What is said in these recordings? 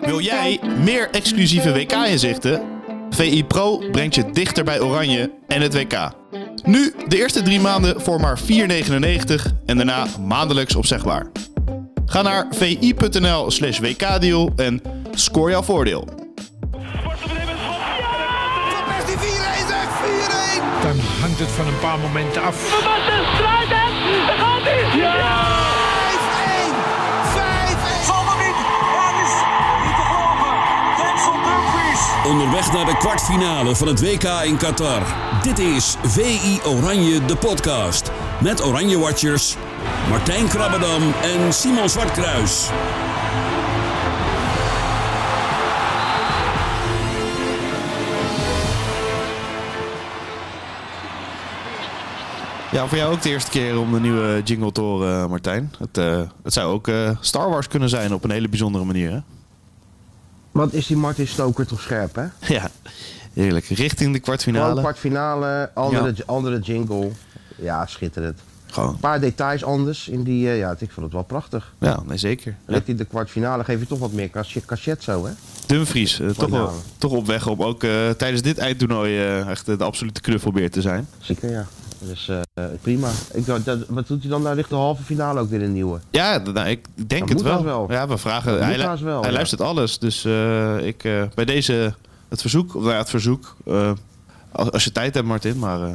Wil jij meer exclusieve WK-inzichten? VI Pro brengt je dichter bij Oranje en het WK. Nu de eerste drie maanden voor maar 4,99 en daarna maandelijks opzegbaar. Ga naar vi.nl slash wkdeal en score jouw voordeel. Van Persie 4-1 zeg, 4-1! Dan hangt het van een paar momenten af. En gaat hij! Ja! Onderweg naar de kwartfinale van het WK in Qatar. Dit is VI Oranje, de podcast. Met Oranje Watchers, Martijn Krabbedam en Simon Zwartkruis. Ja, voor jou ook de eerste keer om de nieuwe jingle te horen, Martijn. Het, eh, het zou ook eh, Star Wars kunnen zijn op een hele bijzondere manier, hè? Wat is die Martin Stoker toch scherp, hè? Ja, heerlijk. Richting de Gewoon kwartfinale. kwartfinale, andere, Ja. andere jingle. Ja, schitterend. Gewoon. Een paar details anders in die... eh, ja, ik vond het wel prachtig. Ja, nee, zeker. Ja. Richting de kwartfinale geef je toch wat meer cachet, zo, hè? Dumfries, eh, toch, wel, toch op weg om ook eh, tijdens dit eindtoernooi echt de absolute knuffelbeer te zijn. Zeker, ja. Dus eh, prima. Ik, dat, wat doet hij dan nou richting de halve finale ook weer een nieuwe? Ja, nou, ik denk Dat het moet wel. wel. Ja, we vragen. Dat hij moet lu- haast wel, hij ja. luistert alles. Dus eh, ik, eh, bij deze het verzoek, of nou ja, het verzoek, eh, als, als je tijd hebt, Martin, maar eh,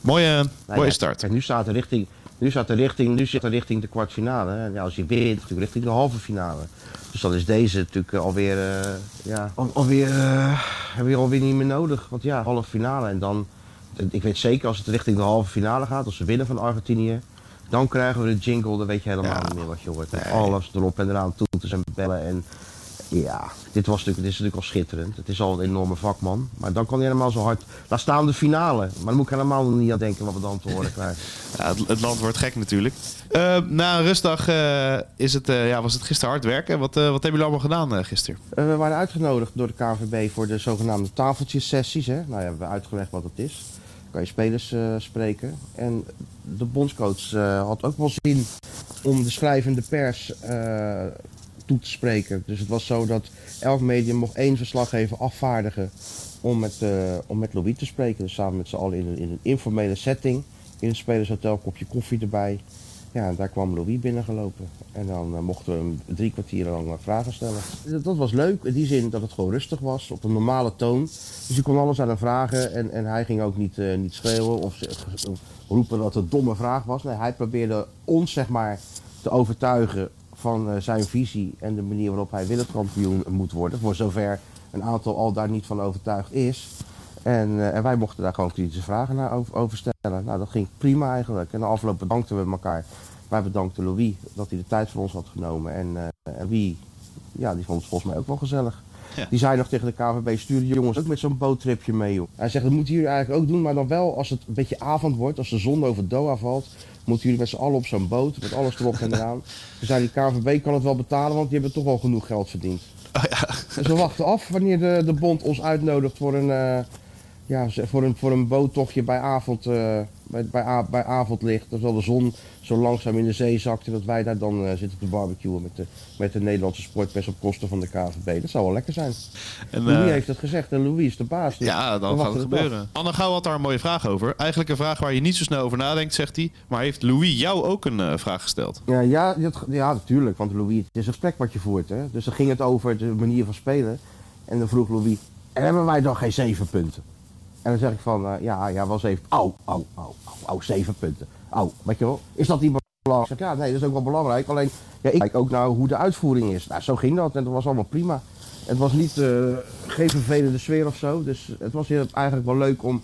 mooie, Nou mooie ja, start. Kijk, nu staat er richting, nu staat er richting, nu zit er richting de kwartfinale. En ja, als je wint, natuurlijk richting de halve finale. Dus dan is deze natuurlijk alweer, eh, ja, al, alweer, eh, weer alweer niet meer nodig. Want ja, halve finale en dan, ik weet zeker als het richting de halve finale gaat, als ze winnen van Argentinië, dan krijgen we de jingle, dan weet je helemaal Ja. niet meer wat je hoort. Met alles erop en eraan, toeters en bellen en... Ja, dit, was natuurlijk, dit is natuurlijk al schitterend. Het is al een enorme vakman. Maar dan kan hij helemaal zo hard... Laat staan de finale. Maar dan moet ik helemaal niet aan denken wat we dan te horen krijgen. Ja, het, het land wordt gek natuurlijk. Eh, na een rustdag eh, is het, eh, ja, was het gisteren hard werken. Wat, eh, wat hebben jullie allemaal gedaan eh, gisteren? Eh, we waren uitgenodigd door de KNVB voor de zogenaamde tafeltjessessies. Hè? Nou ja, we hebben uitgelegd wat het is. Kan je spelers eh, spreken. En de bondscoach eh, had ook wel zin om de schrijvende pers eh, toe te spreken. Dus het was zo dat elk medium mocht één verslaggever afvaardigen om met, om met Louis te spreken. Dus samen met z'n allen in een, in een informele setting. In het spelershotel, kopje koffie erbij. Ja, daar kwam Louis binnengelopen. En dan eh, mochten we hem drie kwartier lang eh, vragen stellen. Dat, dat was leuk, in die zin dat het gewoon rustig was, op een normale toon. Dus je kon alles aan hem vragen en, en hij ging ook niet, eh, niet schreeuwen of, roepen dat het een domme vraag was. Nee, hij probeerde ons, zeg maar, te overtuigen van zijn visie en de manier waarop hij wereldkampioen moet worden. Voor zover een aantal al daar niet van overtuigd is. En, eh, en wij mochten daar gewoon kritische vragen naar over, stellen. Nou, dat ging prima eigenlijk. En na afloop bedankten we elkaar. Wij bedankten Louis dat hij de tijd voor ons had genomen. En, eh en wie, ja, die vond het volgens mij ook wel gezellig. Ja. Die zei nog tegen de KVB, stuur de jongens ook met zo'n boottripje mee, joh. Hij zegt, dat moeten jullie eigenlijk ook doen, maar dan wel als het een beetje avond wordt, als de zon over Doha valt, moeten jullie met z'n allen op zo'n boot, met alles erop en eraan. Toen zei die KVB kan het wel betalen, want die hebben toch wel genoeg geld verdiend. Dus we wachten af wanneer de, de bond ons uitnodigt voor een, eh, ja, voor een, voor een boottochtje bij, avond, eh, bij, bij, bij avondlicht. Terwijl de zon zo langzaam in de zee zakt en dat wij daar dan eh, zitten te barbecuen met de, met de Nederlandse sportpers op kosten van de KVB. Dat zou wel lekker zijn. En, Louis eh, heeft het gezegd en Louis is de baas. dus ja, dan gaat het af. gebeuren. Anne Gouw had daar een mooie vraag over. Eigenlijk een vraag waar je niet zo snel over nadenkt, zegt hij. Maar heeft Louis jou ook een vraag gesteld? Ja, ja, dat- ja, natuurlijk. Want Louis, het is een gesprek wat je voert. Hè? Dus dan ging het over de manier van spelen. En dan vroeg Louis, en hebben wij dan geen zeven punten? En dan zeg ik van, eh, ja, ja, wel zeven. Au, au, au, au, zeven punten. Au, weet je wel, is dat niet belangrijk? Ja, nee, dat is ook wel belangrijk. Alleen, ja, ik kijk ook naar hoe de uitvoering is. Nou, zo ging dat en dat was allemaal prima. Het was niet, eh, geen vervelende sfeer of zo. Dus het was eigenlijk wel leuk om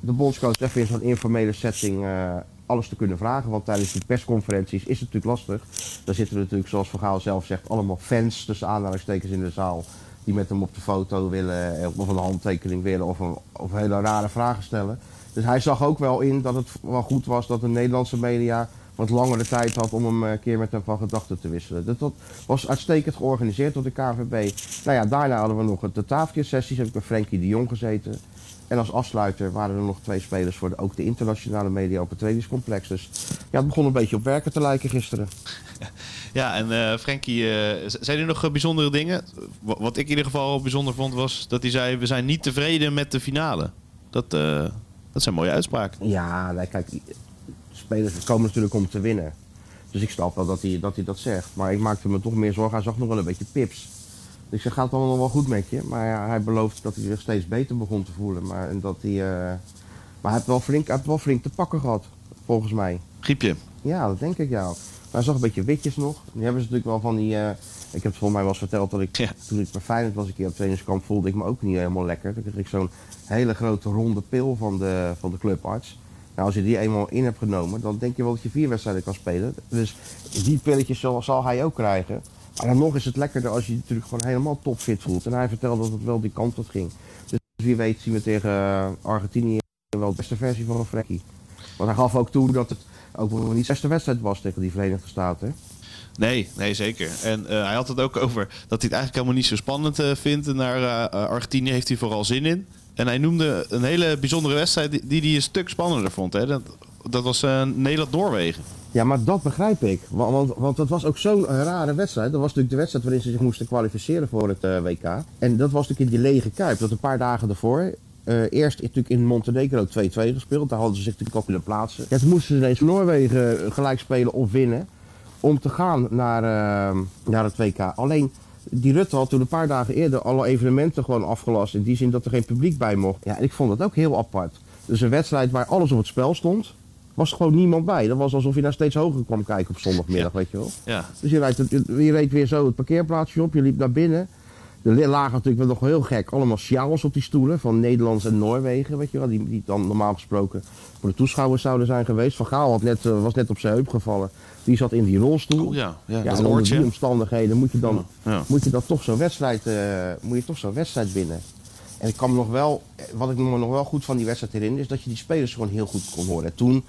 de bondscoach even in zo'n informele setting eh, alles te kunnen vragen. Want tijdens die persconferenties is het natuurlijk lastig. Daar zitten natuurlijk, zoals Van Gaal zelf zegt, allemaal fans tussen aanhalingstekens in de zaal. Die met hem op de foto willen, eh, of een handtekening willen, of, een, of hele rare vragen stellen. Dus hij zag ook wel in dat het wel goed was dat de Nederlandse media wat langere tijd had om hem eh, een keer met hem van gedachten te wisselen. Dat, dat was uitstekend georganiseerd door de KVB. Nou ja, daarna hadden we nog de tafeltjesessies, heb ik met Frenkie de Jong gezeten. En als afsluiter waren er nog twee spelers voor de, ook de internationale media op het trainingscomplex. Dus ja, het begon een beetje op werken te lijken gisteren. Ja, en eh Frenkie, eh, zijn er nog eh, bijzondere dingen? Wa- Wat ik in ieder geval bijzonder vond was dat hij zei... we zijn niet tevreden met de finale. Dat, eh, dat zijn mooie uitspraken. Ja, nee, kijk, spelers komen natuurlijk om te winnen. Dus ik snap wel dat hij, dat hij dat zegt. Maar ik maakte me toch meer zorgen. Hij zag nog wel een beetje pips. Dus zeg, gaat het allemaal nog wel goed met je? Maar ja, hij belooft dat hij zich steeds beter begon te voelen. Maar, en dat hij, eh, maar hij heeft, wel flink, hij heeft wel flink te pakken gehad, volgens mij. Griepje. Ja, dat denk ik ja. Maar hij zag een beetje witjes nog. Die hebben ze natuurlijk wel van die... eh, ik heb het volgens mij wel eens verteld dat ik Ja. toen ik bij Feyenoord was een keer op trainingskamp voelde ik me ook niet helemaal lekker. Toen kreeg ik zo'n hele grote ronde pil van de, van de clubarts. Nou, als je die eenmaal in hebt genomen, dan denk je wel dat je vier wedstrijden kan spelen. Dus die pilletjes zal, zal hij ook krijgen. Maar dan nog is het lekkerder als je je natuurlijk gewoon helemaal topfit voelt. En hij vertelde dat het wel die kant op ging. Dus wie weet zien we tegen eh, Argentinië wel de beste versie van een Frekkie. Want hij gaf ook toe dat het ook wel niet de beste wedstrijd was tegen die Verenigde Staten. Nee, nee, zeker. En eh, hij had het ook over dat hij het eigenlijk helemaal niet zo spannend eh, vindt. En naar Argentinië heeft hij vooral zin in. En hij noemde een hele bijzondere wedstrijd die hij een stuk spannender vond. Hè? Dat, dat was Nederland-Noorwegen. Ja, maar dat begrijp ik. Wa- Want, want dat was ook zo'n rare wedstrijd. Dat was natuurlijk de wedstrijd waarin ze zich moesten kwalificeren voor het eh, WK. En dat was natuurlijk in die lege kuip. Dat een paar dagen daarvoor. eh, eerst natuurlijk in Montenegro 2-2 gespeeld. Daar hadden ze zich natuurlijk ook willen plaatsen. Ja, toen moesten ze ineens Noorwegen gelijk spelen of winnen. Om te gaan naar, eh, naar het WK. Alleen die Rutte had toen een paar dagen eerder alle evenementen gewoon afgelast. In die zin dat er geen publiek bij mocht. Ja, en ik vond dat ook heel apart. Dus een wedstrijd waar alles op het spel stond. Was er gewoon niemand bij. Dat was alsof je naar steeds hoger kwam kijken op zondagmiddag, weet je wel. Ja. Dus je, rijdt, je reed weer zo het parkeerplaatsje op, je liep naar binnen. Er lagen natuurlijk wel nog heel gek allemaal sjouwels op die stoelen van Nederlands en Noorwegen, weet je wel. Die, die dan normaal gesproken voor de toeschouwers zouden zijn geweest. Van Gaal had net, eh, was net op zijn heup gevallen. Die zat in die rolstoel. Oh ja, ja, Ja, dat en onder die omstandigheden moet je dan, Ja. moet je dan toch zo'n wedstrijd, eh, moet je toch zo'n wedstrijd winnen. En ik kan nog wel, wat ik me nog wel goed van die wedstrijd herinner, is dat je die spelers gewoon heel goed kon horen. En toen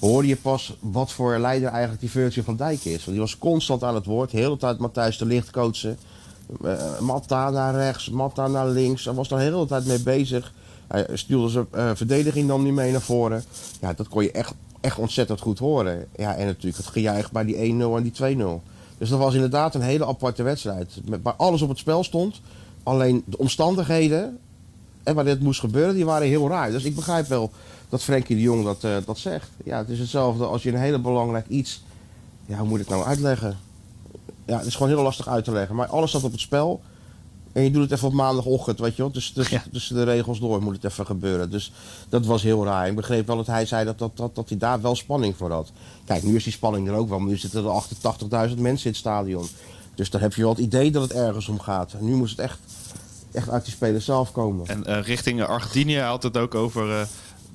hoorde je pas wat voor leider eigenlijk die Virgil van Dijk is. Want die was constant aan het woord, de hele tijd Matthijs de Licht coachen. Eh, Matta naar rechts, Matta naar links. Hij was daar de hele tijd mee bezig. Hij stuurde zijn eh, verdediging dan niet mee naar voren. Ja, dat kon je echt, echt ontzettend goed horen. Ja, en natuurlijk het gejuich bij die 1-0 en die 2-0. Dus dat was inderdaad een hele aparte wedstrijd. Waar alles op het spel stond. Alleen de omstandigheden en waar dit moest gebeuren, die waren heel raar. Dus ik begrijp wel dat Frenkie de Jong dat, eh, dat zegt. Ja, het is hetzelfde als je een hele belangrijk iets... Ja, hoe moet ik het nou uitleggen? Ja, het is gewoon heel lastig uit te leggen. Maar alles staat op het spel. En je doet het even op maandagochtend, weet je wel. Dus tussen, tussen de regels door moet het even gebeuren. Dus dat was heel raar. Ik begreep wel dat hij zei dat, dat, dat, dat hij daar wel spanning voor had. Kijk, nu is die spanning er ook wel. Maar nu zitten er 88.000 mensen in het stadion. Dus dan heb je wel het idee dat het ergens om gaat. En nu moest het echt, echt uit die spelers zelf komen. En eh, richting Argentinië had het ook over eh,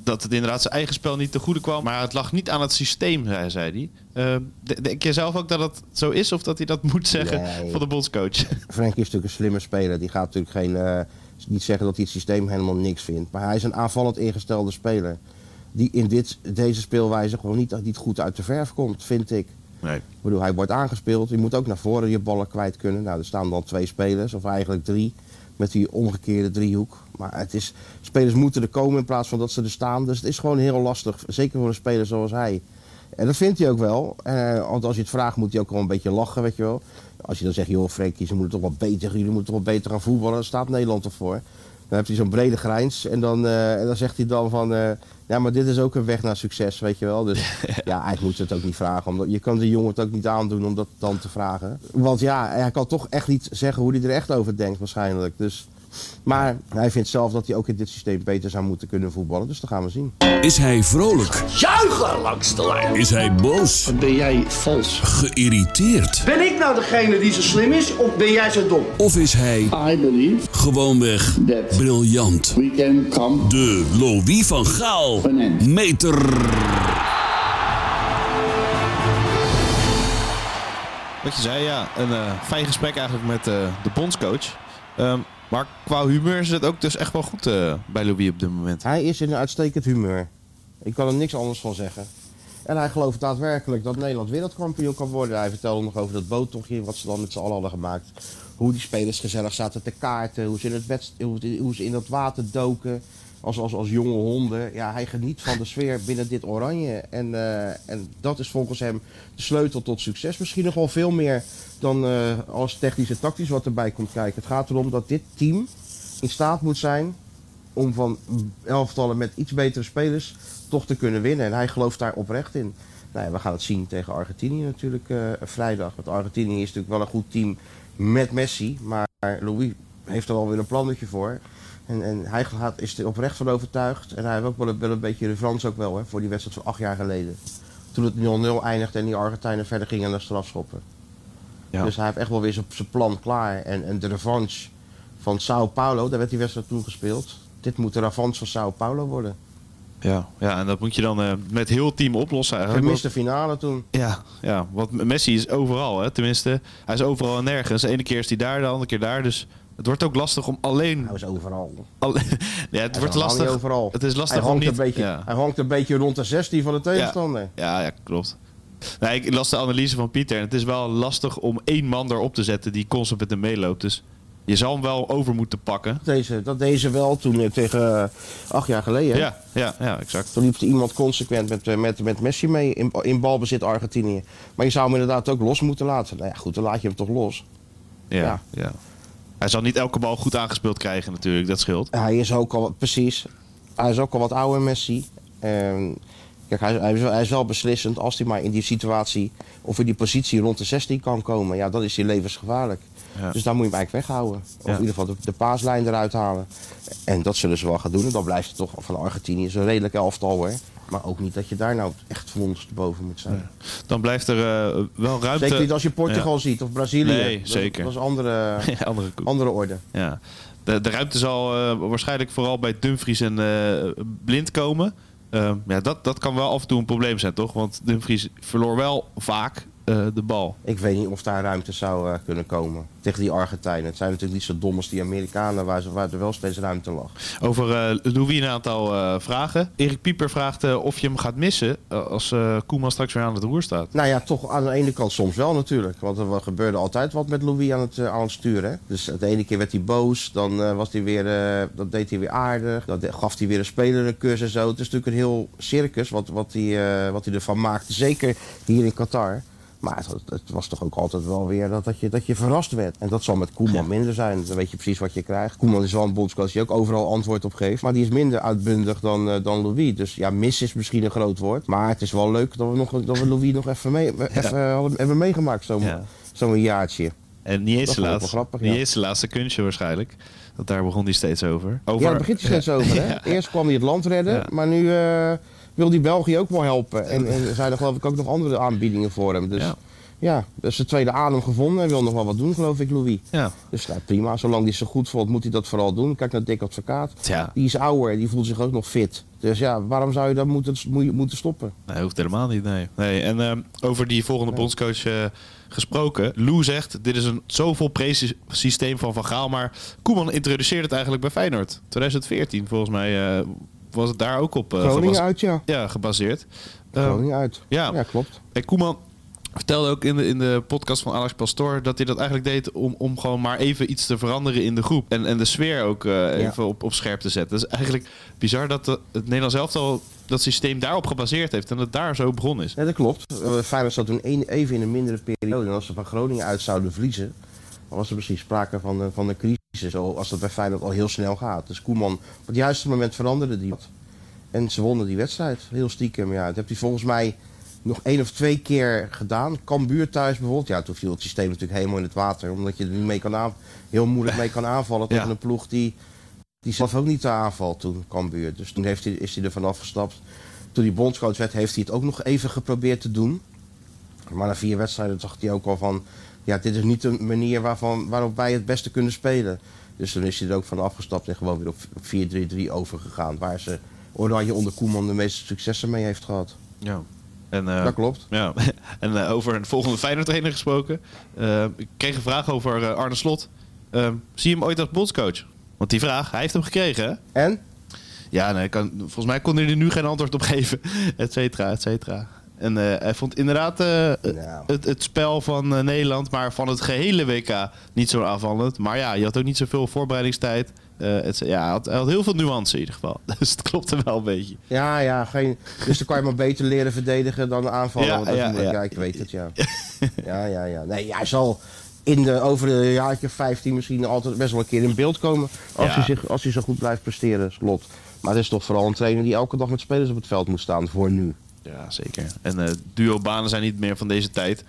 dat het inderdaad zijn eigen spel niet te goede kwam. Maar het lag niet aan het systeem, zei, hij. Eh, de- denk je zelf ook dat het zo is of dat hij dat moet zeggen Nee. van de bondscoach? Frenkie is natuurlijk een slimme speler. Die gaat natuurlijk geen, niet zeggen dat hij het systeem helemaal niks vindt. Maar hij is een aanvallend ingestelde speler. Die in dit, deze speelwijze gewoon niet, niet goed uit de verf komt, vind ik. Nee. Ik bedoel, hij wordt aangespeeld. Je moet ook naar voren je ballen kwijt kunnen. Nou, er staan dan twee spelers, of eigenlijk drie. Met die omgekeerde driehoek. Maar het is, spelers moeten er komen in plaats van dat ze er staan. Dus het is gewoon heel lastig. Zeker voor een speler zoals hij. En dat vindt hij ook wel. Eh, want als je het vraagt, moet hij ook wel een beetje lachen, weet je wel. Als je dan zegt, joh Frenkie, ze moeten toch wel beter, jullie moeten toch wel beter gaan voetballen. Dan staat Nederland ervoor. Dan heeft hij zo'n brede grijns. En dan, eh, en dan zegt hij dan van, eh, ja, maar dit is ook een weg naar succes, weet je wel. Dus ja, eigenlijk moet ze het ook niet vragen. Omdat, je kan de jongen het ook niet aandoen om dat dan te vragen. Want ja, hij kan toch echt niet zeggen hoe hij er echt over denkt waarschijnlijk. Dus, maar hij vindt zelf dat hij ook in dit systeem beter zou moeten kunnen voetballen. Dus dat gaan we zien. Is hij vrolijk? Juichen langs de lijn. Is hij boos? Ben jij vals? Geïrriteerd? Ben ik nou degene die zo slim is of ben jij zo dom? Of is hij I believe gewoonweg that briljant? we can come De Louis van Gaal meter. Wat je zei, ja, een eh, fijn gesprek eigenlijk met eh, de bondscoach. Ehm, maar qua humeur is het ook dus echt wel goed eh, bij Louis op dit moment. Hij is in een uitstekend humeur. Ik kan er niks anders van zeggen. En hij gelooft daadwerkelijk dat Nederland wereldkampioen kan worden. Hij vertelde nog over dat boottochtje wat ze dan met z'n allen hadden gemaakt. Hoe die spelers gezellig zaten te kaarten. Hoe ze in, het hoe ze in dat water doken. Als, als, als jonge honden. Ja, hij geniet van de sfeer binnen dit oranje. En, eh, en dat is volgens hem de sleutel tot succes. Misschien nog wel veel meer dan eh, als technisch en tactisch wat erbij komt kijken. Het gaat erom dat dit team in staat moet zijn om van elftallen met iets betere spelers toch te kunnen winnen. En hij gelooft daar oprecht in. Nou we gaan het zien tegen Argentinië natuurlijk eh, vrijdag. Want Argentinië is natuurlijk wel een goed team met Messi. Maar Louis heeft er wel weer een plannetje voor. En, en hij gaat, is er oprecht van overtuigd. En hij heeft ook wel een, wel een beetje revanche ook wel hè, voor die wedstrijd van acht jaar geleden. Toen het 0-0 eindigde en die Argentijnen verder gingen naar strafschoppen. Ja. Dus hij heeft echt wel weer zijn zijn plan klaar. En, en de revanche van Sao Paulo, daar werd die wedstrijd toen gespeeld. Dit moet de revanche van Sao Paulo worden. Ja, ja, en dat moet je dan eh, met heel team oplossen eigenlijk. miste finale toen. Ja, ja, want Messi is overal, hè. Tenminste, hij is overal en nergens. De ene keer is hij daar, de andere keer daar. Dus het wordt ook lastig om alleen... Hij was overal. al- ja, het Hij wordt lastig. overal. Het is lastig hij om hangt, niet... een beetje, ja. hij hangt een beetje rond de 16 van de tegenstander. Ja, ja, klopt. Nee, ik las de analyse van Pieter en het is wel lastig om één man erop te zetten die constant met hem meeloopt. Dus je zal hem wel over moeten pakken. Deze, dat deed ze wel toen eh, tegen eh, acht jaar geleden. Ja, ja, ja, exact. Toen liep er iemand consequent met, eh, met, met Messi mee in, in balbezit Argentinië. Maar je zou hem inderdaad ook los moeten laten. Nou ja, goed, dan laat je hem toch los. Ja, Ja. ja. Hij zal niet elke bal goed aangespeeld krijgen natuurlijk, dat scheelt. Hij is ook al, precies, hij is ook al wat ouder Messi. En, kijk, hij, hij, is wel, hij is wel beslissend als hij maar in die situatie of in die positie rond de 16 kan komen. Ja, dan is hij levensgevaarlijk. Ja. Dus daar moet je hem eigenlijk weghouden. Of Ja. in ieder geval de, de paaslijn eruit halen. En dat zullen ze wel gaan doen. En dan blijft het toch van Argentinië een redelijk elftal hoor. Maar ook niet dat je daar nou echt van boven moet zijn. Dan blijft er eh, wel ruimte... Zeker niet als je Portugal ziet of Brazilië. Nee, Dat- zeker. Dat is andere, Ja, andere koek. andere orde. Ja. De, de ruimte zal eh, waarschijnlijk vooral bij Dumfries en eh, Blind komen. Ehm, ja, dat, dat kan wel af en toe een probleem zijn, toch? Want Dumfries verloor wel vaak eh, de bal. Ik weet niet of daar ruimte zou eh, kunnen komen tegen die Argentijnen. Het zijn natuurlijk niet zo dom als die Amerikanen waar, ze, waar er wel steeds ruimte lag. Over eh Louis een aantal vragen. Erik Pieper vraagt of je hem gaat missen als Koeman straks weer aan het roer staat. Nou ja, toch aan de ene kant soms wel natuurlijk. Want er gebeurde altijd wat met Louis aan het, aan het sturen. hè. Dus de ene keer werd hij boos, dan, was hij weer, dan deed hij weer aardig. Dan gaf hij weer een speler een kus en zo. Het is natuurlijk een heel circus wat, wat, hij, wat hij ervan maakte. Zeker hier in Qatar. Maar het, het was toch ook altijd wel weer dat, dat, je, dat je verrast werd. En dat zal met Koeman minder zijn. Dan weet je precies wat je krijgt. Koeman is wel een bondscoach die ook overal antwoord op geeft. Maar die is minder uitbundig dan, eh, dan Louis. Dus ja, mis is misschien een groot woord. Maar het is wel leuk dat we, nog, dat we Louis nog even, mee, even eh, hadden- hebben meegemaakt. Zo'n Ja. zo'n jaartje. En niet eens, de laatste, grappig, niet ja. eens de laatste kunstje waarschijnlijk. Want daar begon hij steeds over. over Ja, daar begint hij steeds over. Hè? Eerst kwam hij het land redden. Ja. Maar nu eh, wil hij België ook wel helpen. En, en zijn er geloof ik ook nog andere aanbiedingen voor hem. Dus Ja. ja, dus de tweede adem gevonden. Hij wil nog wel wat doen, geloof ik, Louis. Ja. Dus nou, prima, zolang hij zich goed voelt, moet hij dat vooral doen. Kijk naar Dick Advocaat. Tja, Die is ouder, die voelt zich ook nog fit. Dus ja, waarom zou je dat moeten, moet- moeten stoppen? hij hoeft helemaal niet, nee. nee. En ehm, over die volgende bondscoach eh, gesproken. Lou zegt, dit is een zo volprezen systeem van Van Gaal. Maar Koeman introduceerde het eigenlijk bij Feyenoord. 2014 volgens mij eh, was het daar ook op eh, Groningen gebas- uit, ja. ja, gebaseerd. Ehm, Groningen uit. ja. ja, klopt. En Koeman vertelde ook in de, in de podcast van Alex Pastoor dat hij dat eigenlijk deed om, om gewoon maar even iets te veranderen in de groep. En, en de sfeer ook eh, even op, op scherp te zetten. Is eigenlijk bizar dat de, het Nederlands elftal dat systeem daarop gebaseerd heeft en dat daar zo begonnen is. Ja, dat klopt. Eh, Feyenoord zat toen een- even in een mindere periode. En als ze van Groningen uit zouden verliezen, was er misschien sprake van, een- van een crisis. Zoals dat bij Feyenoord al heel snel gaat. Dus Koeman, op het juiste moment veranderde die wat. En ze wonnen die wedstrijd, heel stiekem. Ja, dat heeft hij volgens mij nog één of twee keer gedaan. Cambuur thuis bijvoorbeeld. Ja, toen viel het systeem natuurlijk helemaal in het water. Omdat je er niet mee kan aan, heel moeilijk mee kan aanvallen tegen Ja. een ploeg die, die zelf ook niet te aanvalt toen, Cambuur. Dus toen heeft hij, is hij er vanaf gestapt. Toen hij bondscoach werd, heeft hij het ook nog even geprobeerd te doen. Maar na vier wedstrijden dacht hij ook al van... Ja, dit is niet een manier waarvan, waarop wij het beste kunnen spelen. Dus toen is hij er ook van afgestapt en gewoon weer op 4-3-3 overgegaan. Waar ze Oranje onder Koeman de meeste successen mee heeft gehad. Ja. En, eh, Dat klopt. Ja, en eh, over een volgende Feyenoord trainer gesproken. Eh, ik kreeg een vraag over Arne Slot. Eh, zie je hem ooit als bondscoach? Want die vraag, hij heeft hem gekregen hè? En? Ja, nee, kan, volgens mij kon hij er nu geen antwoord op geven. Et cetera, et cetera. En eh, hij vond inderdaad eh, Nou. het, het spel van eh, Nederland, maar van het gehele WK niet zo aanvallend. Maar ja, je had ook niet zoveel voorbereidingstijd. Het, ja, hij had, hij had heel veel nuance in ieder geval. Dus het klopte wel een beetje. Ja, ja, geen, dus dan kan je maar beter leren verdedigen dan aanvallen. Ja, dat ja, ja. ja, ik weet het, ja. Ja, ja, ja. Nee, hij zal in de, over een jaartje 15 misschien altijd best wel een keer in beeld komen. Als, hij, zich, als hij zo goed blijft presteren, slot. Maar het is toch vooral een trainer die elke dag met spelers op het veld moet staan voor nu. Ja, zeker. En eh duo-banen zijn niet meer van deze tijd.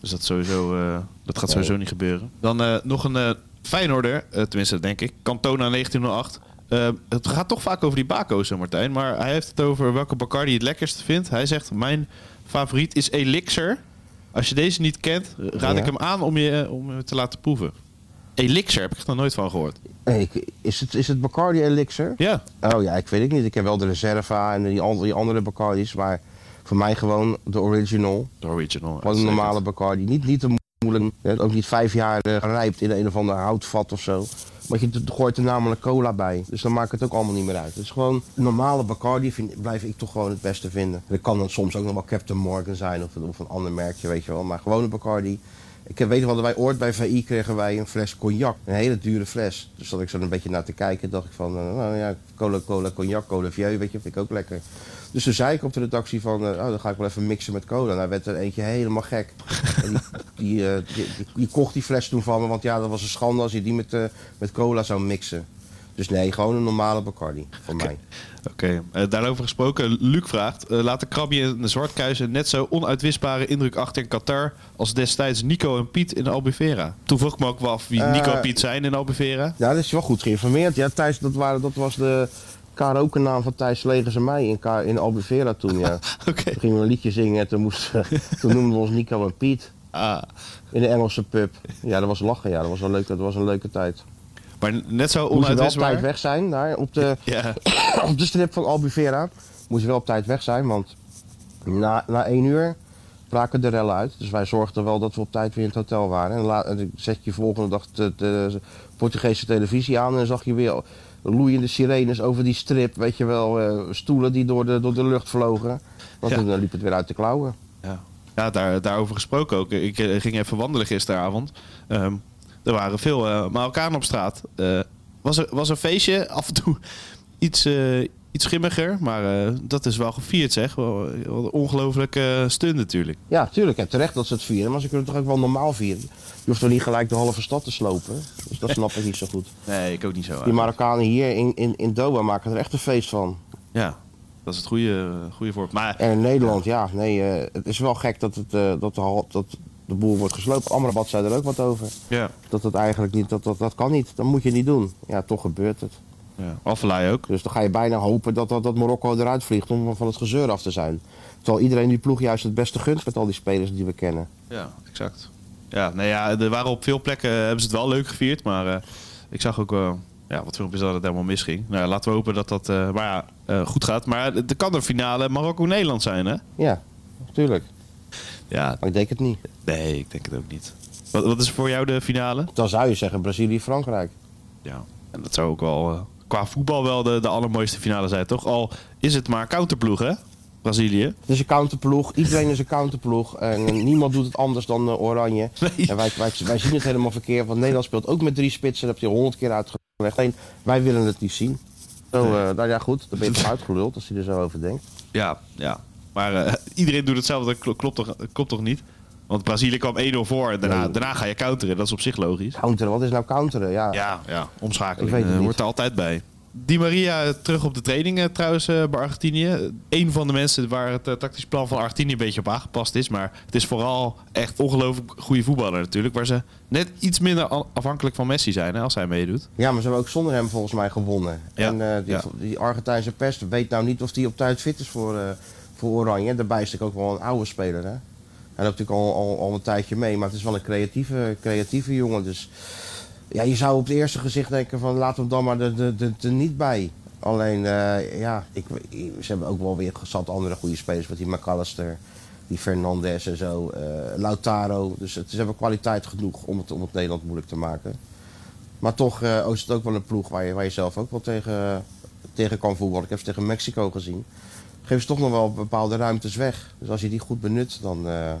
Dus dat, sowieso, eh, dat gaat sowieso niet gebeuren. Dan eh, nog een Feyenoorder, tenminste denk ik. Cantona 1908. Eh, het gaat toch vaak over die Bako's, Martijn. Maar hij heeft het over welke Bacardi het lekkerst vindt. Hij zegt, mijn favoriet is Elixir. Als je deze niet kent, raad Ja. ik hem aan om je, om te laten proeven. Elixir, heb ik echt nog nooit van gehoord. Hey, is, het, is het Bacardi Elixir? Ja, Oh ja, ik weet het niet. Ik heb wel de Reserva en die, andere- die andere Bacardis. Maar voor mij gewoon de original. de original. Gewoon een normale Bacardi. Niet, niet te moeilijk. Ook niet vijf jaar eh, gerijpt in een of ander houtvat of zo. Want je gooit er namelijk cola bij. Dus dan maakt het ook allemaal niet meer uit. Dus gewoon normale Bacardi vind, blijf ik toch gewoon het beste vinden. Er kan dan soms ook nog wel Captain Morgan zijn of, of een ander merkje, weet je wel. Maar gewoon een Bacardi. Ik weet nog wel, wij ooit bij VI kregen wij een fles cognac. Een hele dure fles. Dus zat ik zo een beetje naar te kijken. dacht ik van, eh, nou ja, cola, cola, cognac, cola vieux, weet je, vind ik ook lekker. Dus toen zei ik op de redactie van, eh, oh, dan ga ik wel even mixen met cola. Nou werd er eentje helemaal gek. En eh, die, die- die kocht die fles toen van me, want ja, dat was een schande als je die met, met cola zou mixen. Dus nee, gewoon een normale Bacardi voor mij. Oké, eh, daarover gesproken. Luc vraagt: eh, laat de krabje en de zwartkuizen net zo onuitwisbare indruk achter in Qatar als destijds Nico en Piet in Albufeira? Toen vroeg ik me ook wel af wie Eh, Nico en Piet zijn in Albufeira. Ja, dat is wel goed geïnformeerd. Ja, Thijs, dat, waren, dat was de karaoke-naam van Thijs Legers en mij in, Ka- in Albufeira toen, ja. Oké. Toen gingen we een liedje zingen en toen, moesten, toen noemden we ons Nico en Piet Ah, in de Engelse pub. Ja, dat was lachen, ja. Dat was een leuke, dat was een leuke tijd. Maar net zo Moest je wel op onuitwisbaar. tijd weg zijn, daar op de, Ja, op de strip van Albufeira. Moest je wel op tijd weg zijn, want na, na één uur braken de rellen uit. Dus wij zorgden wel dat we op tijd weer in het hotel waren. En, la, en zet je volgende dag de, de Portugese televisie aan en zag je weer loeiende sirenes over die strip. Weet je wel, eh, stoelen die door de, door de lucht vlogen. Want Ja. toen liep het weer uit de klauwen. ja. ja daar, daarover gesproken ook. Ik eh, ging even wandelen gisteravond. Ehm, er waren veel eh Marokkanen op straat. Eh, was, er, was een feestje, af en toe iets, eh, iets schimmiger. Maar eh, dat is wel gevierd, zeg. Wel, wel een ongelofelijke stun natuurlijk. Ja, tuurlijk. En terecht dat ze het vieren. Maar ze kunnen het toch ook wel normaal vieren. Je hoeft toch niet gelijk de halve stad te slopen. Dus dat snap ik niet zo goed. Nee, ik ook niet zo. Die Marokkanen hier in, in, in Doha maken er echt een feest van. Ja, dat is het goede, goede voorbeeld. Maar En in Nederland, ja, nee, eh, het is wel gek dat, het, eh, dat, de, hal- dat de boel wordt gesloopt. Amrabat zei er ook wat over. ja, Dat het eigenlijk niet, dat, dat, dat kan niet. Dat moet je niet doen. Ja, toch gebeurt het. ja. Afvalaai ook. Dus dan ga je bijna hopen dat, dat, dat Marokko eruit vliegt om van het gezeur af te zijn. Terwijl iedereen die ploeg juist het beste gunt met al die spelers die we kennen. Ja, exact. Ja, nee, ja, er waren op veel plekken eh, hebben ze het wel leuk gevierd. Maar eh, ik zag ook wel ja, wat filmpjes dat het helemaal misging. Nou, ja, laten we hopen dat dat maar ja, goed gaat. Maar er kan een finale Marokko-Nederland zijn, hè? Ja, natuurlijk. Ja, Maar ik denk het niet. nee, ik denk het ook niet. Wat, wat is voor jou de finale? Dan zou je zeggen Brazilië-Frankrijk. Ja, en dat zou ook wel eh, qua voetbal wel de, de allermooiste finale zijn, toch? Al is het maar counterploeg, hè? Brazilië. Het is een counterploeg. Iedereen is een counterploeg. En niemand doet het anders dan eh, Oranje. Nee. En wij, wij, wij zien het helemaal verkeerd. Want Nederland speelt ook met drie spitsen. Dat heb je honderd keer uitgelegd. Alleen, wij willen het niet zien. Zo, eh, nou ja, goed. Dan ben je toch uitgeluld als hij er zo over denkt. Ja, ja. Maar eh, iedereen doet hetzelfde. Dat kl- klopt toch, klopt toch niet? Want Brazilië kwam 1-0 voor en daarna, Nee. daarna ga je counteren. Dat is op zich logisch. Counteren, wat is nou counteren? Ja, Ja, ja. omschakeling eh, hoort er altijd bij. Di Maria eh, terug op de training trouwens eh, bij Argentinië. Eén van de mensen waar het tactisch plan van Argentinië een beetje op aangepast is. Maar het is vooral echt ongelooflijk goede voetballer natuurlijk. Waar ze net iets minder afhankelijk van Messi zijn hè, als hij meedoet. Ja, maar ze hebben ook zonder hem volgens mij gewonnen. Ja, En eh, die, ja. die Argentijnse pers weet nou niet of die op tijd fit is voor, eh, voor Oranje. Daarbij is natuurlijk ook wel een oude speler. Hè? Hij loopt natuurlijk al, al, al een tijdje mee, maar het is wel een creatieve, creatieve jongen. Dus ja, je zou op het eerste gezicht denken van laat hem dan maar er, er, er, er niet bij. Alleen, eh, ja, ik, ze hebben ook wel weer zat andere goede spelers. Met die McAllister, die Fernandes en zo. eh, Lautaro. Dus het, ze hebben kwaliteit genoeg om het, om het Nederland moeilijk te maken. Maar toch eh, is het ook wel een ploeg waar je, waar je zelf ook wel tegen, tegen kan voetballen. Ik heb ze tegen Mexico gezien. Geven ze toch nog wel bepaalde ruimtes weg. Dus als je die goed benut, dan, eh,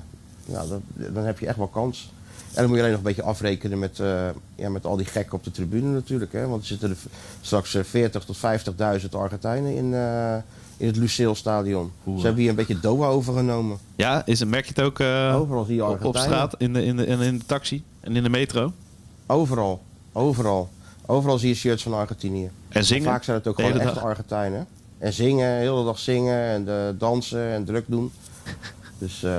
ja, dan, dan heb je echt wel kans. En dan moet je alleen nog een beetje afrekenen met, eh, ja, met al die gekken op de tribune natuurlijk. Hè? Want er zitten er straks eh, 40 tot 50.000 Argentijnen in, eh, in het Lucille-stadion. Oeh. Ze hebben hier een beetje Doha overgenomen. Ja, is, merk je het ook eh, Overal zie je op, straat, in de, in, de, in, de taxi en in de metro? Overal. Overal. Overal zie je shirts van Argentinië. En zingen? Vaak zijn het ook gewoon echte dag? Argentijnen. En zingen, de hele dag zingen en eh, dansen en druk doen. Dus eh,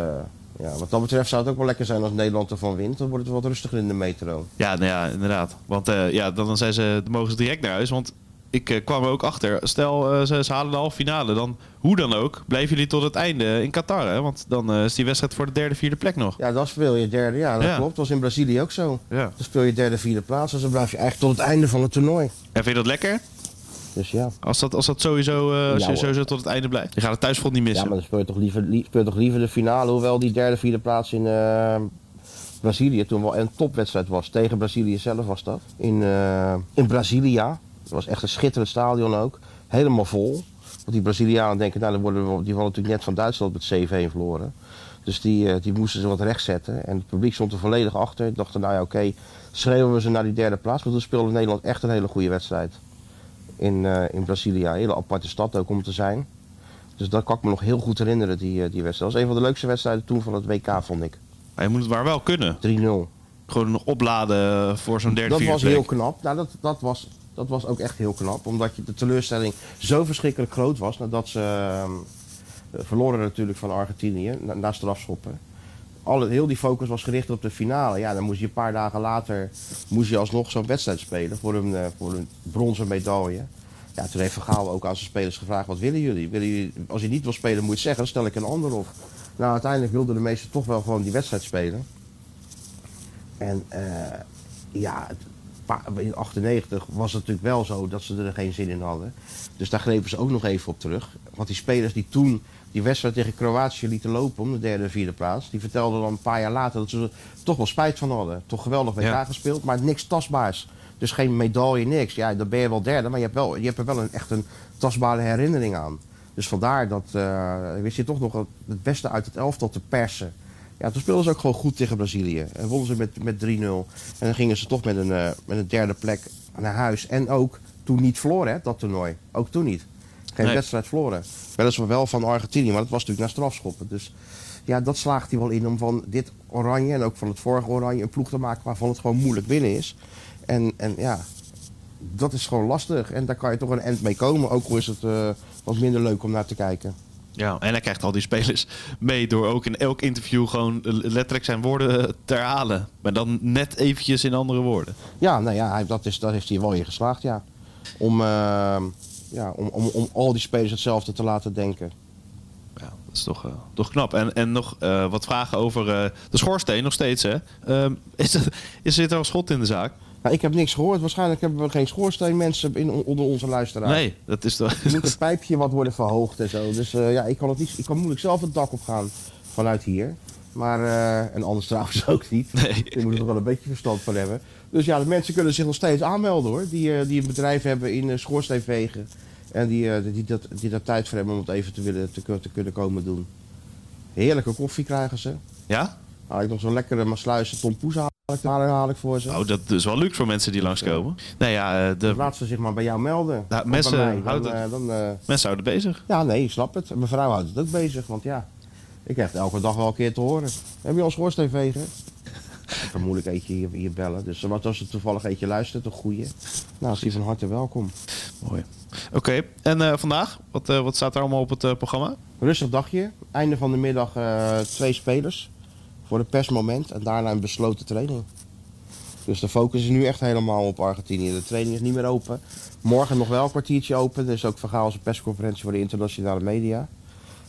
ja, wat dat betreft zou het ook wel lekker zijn als Nederland ervan wint. Dan wordt het wat rustiger in de metro. Ja, nou ja, inderdaad. Want eh, ja, dan, dan zijn ze, dan mogen ze direct naar huis. Want ik kwam er ook achter. Stel, ze, ze halen de halve finale. Dan, hoe dan ook, blijven jullie tot het einde in Qatar. Hè? Want dan is die wedstrijd voor de derde, vierde plek nog. Ja, dan speel je derde. Ja, dat Ja. klopt. Dat was in Brazilië ook zo. Ja. Dan speel je derde, vierde plaats. Dus dan blijf je eigenlijk tot het einde van het toernooi. En vind je dat lekker? Dus ja. Als dat, als dat sowieso, eh, als Ja, je hoor. sowieso tot het einde blijft. Je gaat het thuisfront niet Ja, missen. maar dan speel je toch liever, li- speel je toch liever de finale. Hoewel die derde, vierde plaats in eh, Brazilië toen wel een topwedstrijd was. Tegen Brazilië zelf was dat. In, eh in Brazilia. Dat was echt een schitterend stadion ook. Helemaal vol. Want die Brazilianen denken, nou, dan worden we, die hadden natuurlijk net van Duitsland met 7-1 verloren. Dus die, die moesten ze wat recht zetten. En het publiek stond er volledig achter. Dachten, nou ja, oké, schreeuwen we ze naar die derde plaats. Maar toen speelde Nederland echt een hele goede wedstrijd. In, eh in Brazilia. Een hele aparte stad ook om te zijn. Dus dat kan ik me nog heel goed herinneren, die, eh, die wedstrijd. Dat was een van de leukste wedstrijden toen van het WK, vond ik. 3-0. Maar je moet het maar wel kunnen. Gewoon nog opladen voor zo'n derde, Dat was plek. heel knap. Nou, dat, dat, was, dat was ook echt heel knap. Omdat je de teleurstelling zo verschrikkelijk groot was. Nadat ze ehm, verloren natuurlijk van Argentinië. Na, na strafschoppen. Alle, heel die focus was gericht op de finale. Ja, dan moest je een paar dagen later moest je alsnog zo'n wedstrijd spelen. Voor een, eh, voor een bronzen medaille. Ja, toen heeft Van Gaal ook aan zijn spelers gevraagd. Wat willen jullie? willen jullie? Als je niet wil spelen moet je het zeggen. Stel ik een ander op. Nou, uiteindelijk wilden de meesten toch wel gewoon die wedstrijd spelen. En eh, ja, in 98 was het natuurlijk wel zo dat ze er geen zin in hadden. Dus daar grepen ze ook nog even op terug. Want die spelers die toen die wedstrijd tegen Kroatië lieten lopen om de derde en vierde plaats, die vertelden dan een paar jaar later dat ze er toch wel spijt van hadden. Toch geweldig WK Ja. gespeeld, maar niks tastbaars. Dus geen medaille, niks. Ja, dan ben je wel derde, maar je hebt, wel, je hebt er wel een, echt een tastbare herinnering aan. Dus vandaar dat eh, wist je toch nog het beste uit het elftal te persen. Ja, toen speelden ze ook gewoon goed tegen Brazilië. En wonnen ze met, met 3-0. En dan gingen ze toch met een, eh, met een derde plek naar huis. En ook toen niet verloren, hè, dat toernooi. Ook toen niet. Geen Nee. wedstrijd verloren. Weliswaar wel van Argentinië, maar dat was natuurlijk naar strafschoppen. Dus ja, dat slaagt hij wel in om van dit oranje en ook van het vorige oranje een ploeg te maken waarvan het gewoon moeilijk binnen is. En, en ja, dat is gewoon lastig. En daar kan je toch een end mee komen. Ook al is het eh, wat minder leuk om naar te kijken. Ja, en hij krijgt al die spelers mee door ook in elk interview gewoon letterlijk zijn woorden te herhalen. Maar dan net eventjes in andere woorden. Ja, nou ja, dat, is, dat heeft hij wel in geslaagd, ja. Om, eh, ja, om, om, om al die spelers hetzelfde te laten denken. Ja, dat is toch, eh, toch knap. En, en nog eh, wat vragen over eh, de schoorsteen nog steeds, hè? Ehm, is, er, is zit er een schot in de zaak? Nou, ik heb niks gehoord. Waarschijnlijk hebben we geen schoorsteenmensen in, onder onze luisteraars. Nee, dat is toch... Er moet een pijpje wat worden verhoogd en zo. Dus eh, ja, ik kan, het niet, ik kan moeilijk zelf het dak op gaan vanuit hier. Maar, eh, en anders trouwens ook niet. Nee. Je moet er toch wel een beetje verstand van hebben. Dus ja, de mensen kunnen zich nog steeds aanmelden hoor. Die, eh, die een bedrijf hebben in uh, schoorsteenvegen. En die, die, dat, die daar tijd voor hebben om het even te, willen, te kunnen komen doen. Heerlijke koffie krijgen ze. Ja? Haal ik nog zo'n lekkere Maasluise tompoes haal ik, haal, ik voor ze. Oh, dat is wel luxe voor mensen die langskomen. Nou ja, eh, de Laat ze zich maar bij jou melden. Nou, mensen mij. Dan, houden eh, dan, eh, mensen houden het bezig. Ja, nee, ik snap het. Mijn vrouw houdt het ook bezig, want ja, ik krijg het elke dag wel een keer te horen. Heb je al schoorsteenveger? Kan moeilijk eentje hier, hier bellen. Dus wat als er toevallig eentje luistert, een goeie. Nou, is die van harte welkom. Mooi. Oké, en vandaag? Wat, wat staat er allemaal op het programma? Rustig dagje. Einde van de middag twee spelers. Voor een persmoment. En daarna een besloten training. Dus de focus is nu echt helemaal op Argentinië. De training is niet meer open. Morgen nog wel een kwartiertje open. Er is ook verhaal als een persconferentie voor de internationale media.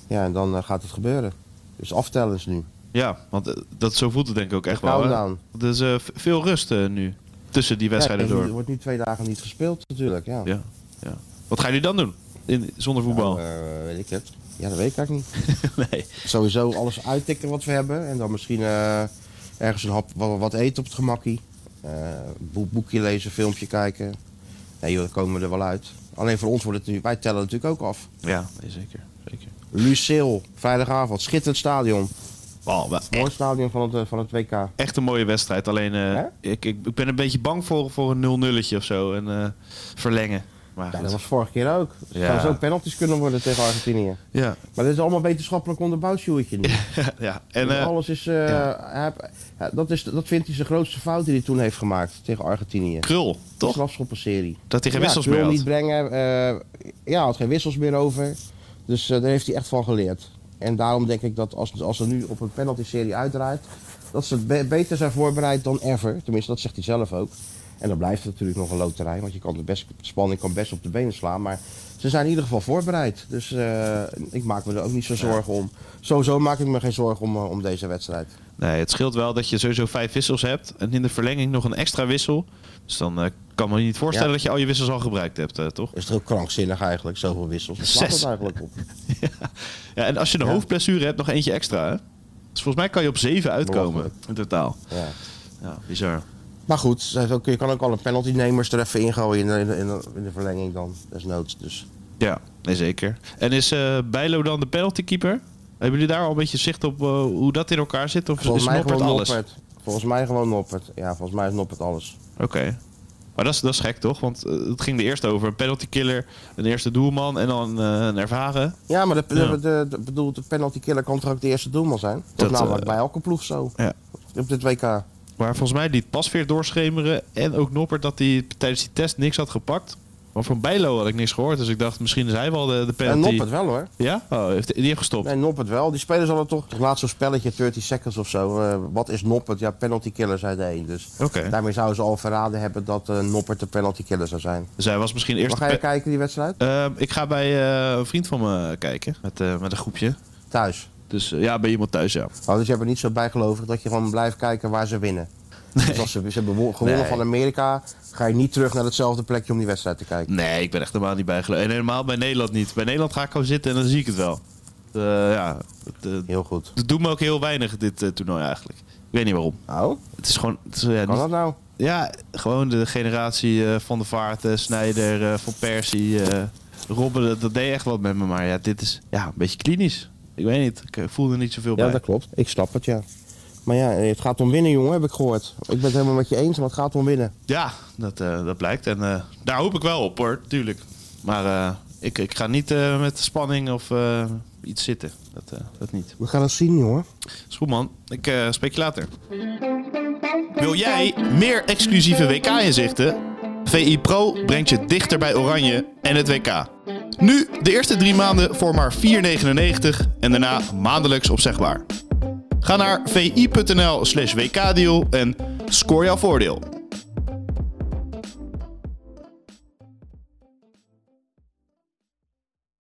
Ja, en dan eh, gaat het gebeuren. Dus aftellens nu. Ja, want eh, dat, zo voelt het denk ik ook echt wel. hè? Er is eh, v- veel rust nu. Tussen die wedstrijden Ja, Er door. wordt nu twee dagen niet gespeeld natuurlijk. Ja. Ja, ja. Wat gaan jullie dan doen? In, zonder voetbal? Nou, weet ik het. Ja, dat weet ik eigenlijk niet. nee. Sowieso alles uittikken wat we hebben. En dan misschien eh, ergens een hap wat, wat eten op het gemakkie. Eh, boek, boekje lezen, filmpje kijken. Nee joh, dan komen we er wel uit. Alleen voor ons wordt het nu... Wij tellen natuurlijk ook af. Ja, nee, zeker. zeker. Lucille, vrijdagavond. Schitterend stadion. Wel Mooi stadion van het, eh, van het WK. echt een mooie wedstrijd. Alleen ik, ik, ik ben een beetje bang voor, voor een 0-nulletje of zo. En verlengen. Maar Ja, dat was vorige keer ook. Er Ja. zou zo penalties kunnen worden tegen Argentinië. ja. Maar dit is allemaal wetenschappelijk onderbouwd, Sjoerdje. ja. En Dus eh, Alles is, eh, hij ja, dat is... Dat vindt hij zijn grootste fout die hij toen heeft gemaakt tegen Argentinië. Krul, De toch? strafschoppenserie. Dat hij geen wissels meer had. niet brengen. eh, ja, had geen wissels meer over. Dus daar heeft hij echt van geleerd. En daarom denk ik dat als, als er nu op een penalty-serie uitdraait... dat ze be- beter zijn voorbereid dan ever. Tenminste, dat zegt hij zelf ook. En dan blijft het natuurlijk nog een loterij. Want je kan de, best, spanning kan best op de benen slaan. Maar ze zijn in ieder geval voorbereid. Dus eh, ik maak me er ook niet zo zorgen om. Sowieso maak ik me geen zorgen om, eh, om deze wedstrijd. Nee, het scheelt wel dat je sowieso vijf wissels hebt. En in de verlenging nog een extra wissel. Dus dan eh, kan me niet voorstellen Ja. dat je al je wissels al gebruikt hebt, eh, toch? Is het heel krankzinnig eigenlijk, zoveel wissels. Wat slaat Zes. het eigenlijk op? Ja, en als je een Ja. hoofdblessure hebt, nog eentje extra, hè? Dus volgens mij kan je op zeven uitkomen in totaal. Ja. Ja, bizar. Maar goed, je kan ook alle penaltynemers er even ingooien in de, in de, in de, in de verlenging dan, desnoods. Dus. Ja, nee zeker. En is eh Bijlo dan de penaltykeeper? Hebben jullie daar al een beetje zicht op eh, hoe dat in elkaar zit? Of Volgens is mij Noppert gewoon alles? Noppert. Volgens mij gewoon Noppert. Ja, volgens mij is Noppert alles. Oké. Maar dat is, dat is gek toch? Want eh, het ging er eerst over een penaltykiller, een eerste doelman en dan een ervaren. Ja, maar de, Ja. de, bedoel, de penaltykiller kan toch ook de eerste doelman zijn? Dat, Dat, is namelijk bij elke ploeg zo. Ja. Op dit WK. Maar volgens mij liet Pasveer doorschemeren en ook Noppert dat hij tijdens die test niks had gepakt. Maar van Bijlo had ik niks gehoord, dus ik dacht misschien is hij wel de, de En penalty. Noppert wel hoor. Ja? Oh, heeft, die heeft gestopt. Nee, Noppert wel. Die spelers hadden toch laatst zo'n spelletje 30 seconds of zo. Eh, wat is Noppert? Ja, penaltykiller zei de een. Dus Oké. daarmee zouden ze al verraden hebben dat eh, Noppert de penaltykiller zou zijn. Dus hij was misschien eerst... Waar ga je kijken die wedstrijd? Ehm, ik ga bij eh, een vriend van me kijken, met, met een groepje. Thuis. Dus eh, ja, bij iemand thuis, ja. Oh, dus je bent niet zo bijgelovig dat je gewoon blijft kijken waar ze winnen. Dus als ze, ze hebben wo- gewonnen Nee. van Amerika, ga je niet terug naar hetzelfde plekje om die wedstrijd te kijken. Nee, ik ben echt helemaal niet bijgeloofd. En helemaal bij Nederland niet. Bij Nederland ga ik gewoon zitten en dan zie ik het wel. Eh, ja, het, eh, Heel goed. het doet me ook heel weinig, dit toernooi eigenlijk. Ik weet niet waarom. Oh, Het is gewoon... Het is, ja, kan niet- dat nou? ja, gewoon de generatie Van de Vaart, Snijder, Van Persie, Robben. Dat, dat deed echt wat met me. Maar ja, dit is ja, een beetje klinisch. Ik weet niet. Ik eh, voel er niet zoveel Ja, bij. dat klopt. Ik snap het, ja. Maar ja, het gaat om winnen, jongen, heb ik gehoord. Ik ben het helemaal met je eens, maar het gaat om winnen. Ja, dat, eh, dat blijkt. En eh, daar hoop ik wel op hoor, tuurlijk. Maar eh, ik, ik ga niet eh, met spanning of eh, iets zitten. Dat, eh, dat niet. We gaan het zien, jongen. Is goed man. Ik eh, spreek je later. Wil jij meer exclusieve WK-inzichten? VI Pro brengt je dichter bij Oranje en het WK. Nu de eerste drie maanden voor maar 4,99 en daarna maandelijks opzegbaar. Ga naar vi.nl slash wkdeal en scoor jouw voordeel.